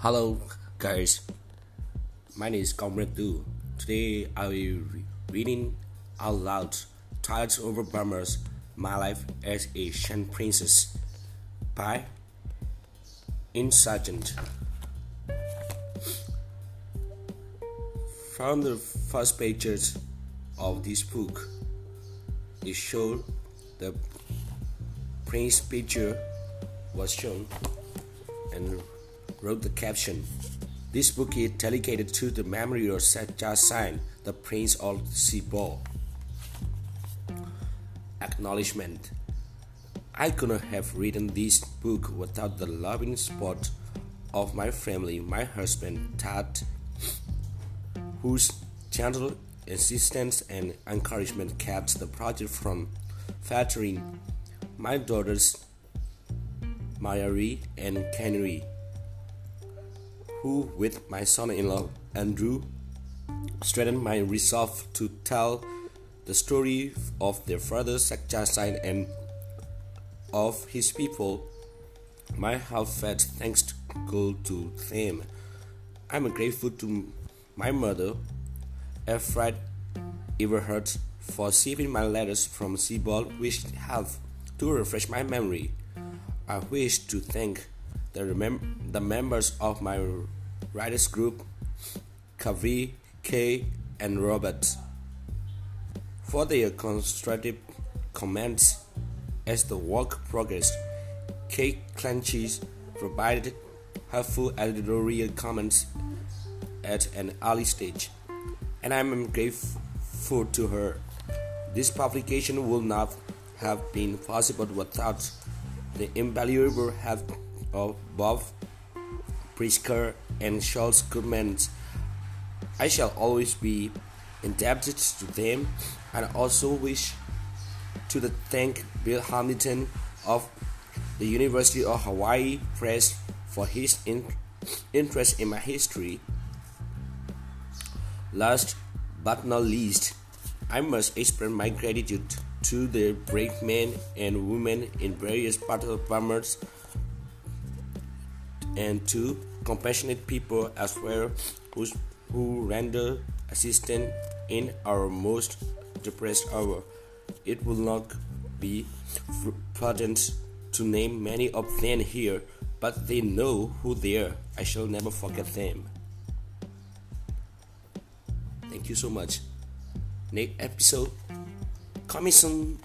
Hello, guys. My name is Comrade Du. Today I will be reading out loud Tides Over Bummers My Life as a Shan Princess by Inge Sargent. From the first pages of this book, it showed the prince picture was shown and wrote the caption. This book is dedicated to the memory of Sain, the Prince of Hsipaw. Acknowledgement I could not have written this book without the loving support of my family, my husband, Tad, whose gentle assistance and encouragement kept the project from faltering. My daughters, Mayari and Kennari who, with my son in law Andrew, strengthened my resolve to tell the story of their father Sao Kya Seng and of his people. My heartfelt thanks to go to them. I'm grateful to my mother, Efrat Everhart, for saving my letters from Hsipaw, which help to refresh my memory. I wish to thank the, the members of my writers group, Kavi, Kay, and Robert, for their constructive comments as the work progressed. Kay Clanchys provided helpful editorial comments at an early stage, and I am grateful to her. This publication would not have been possible without the invaluable help of Bob Pritzker and Charles Goodman. I shall always be indebted to them, and also wish to thank Bill Hamilton of the University of Hawaii Press for his in, interest in my history. Last but not least, I must express my gratitude to the brave men and women in various parts of Burma's and to compassionate people as well who, who render assistance in our most depressed hour. It will not be prudent to name many of them here, but they know who they are. I shall never forget them. Thank you so much. Next episode coming soon.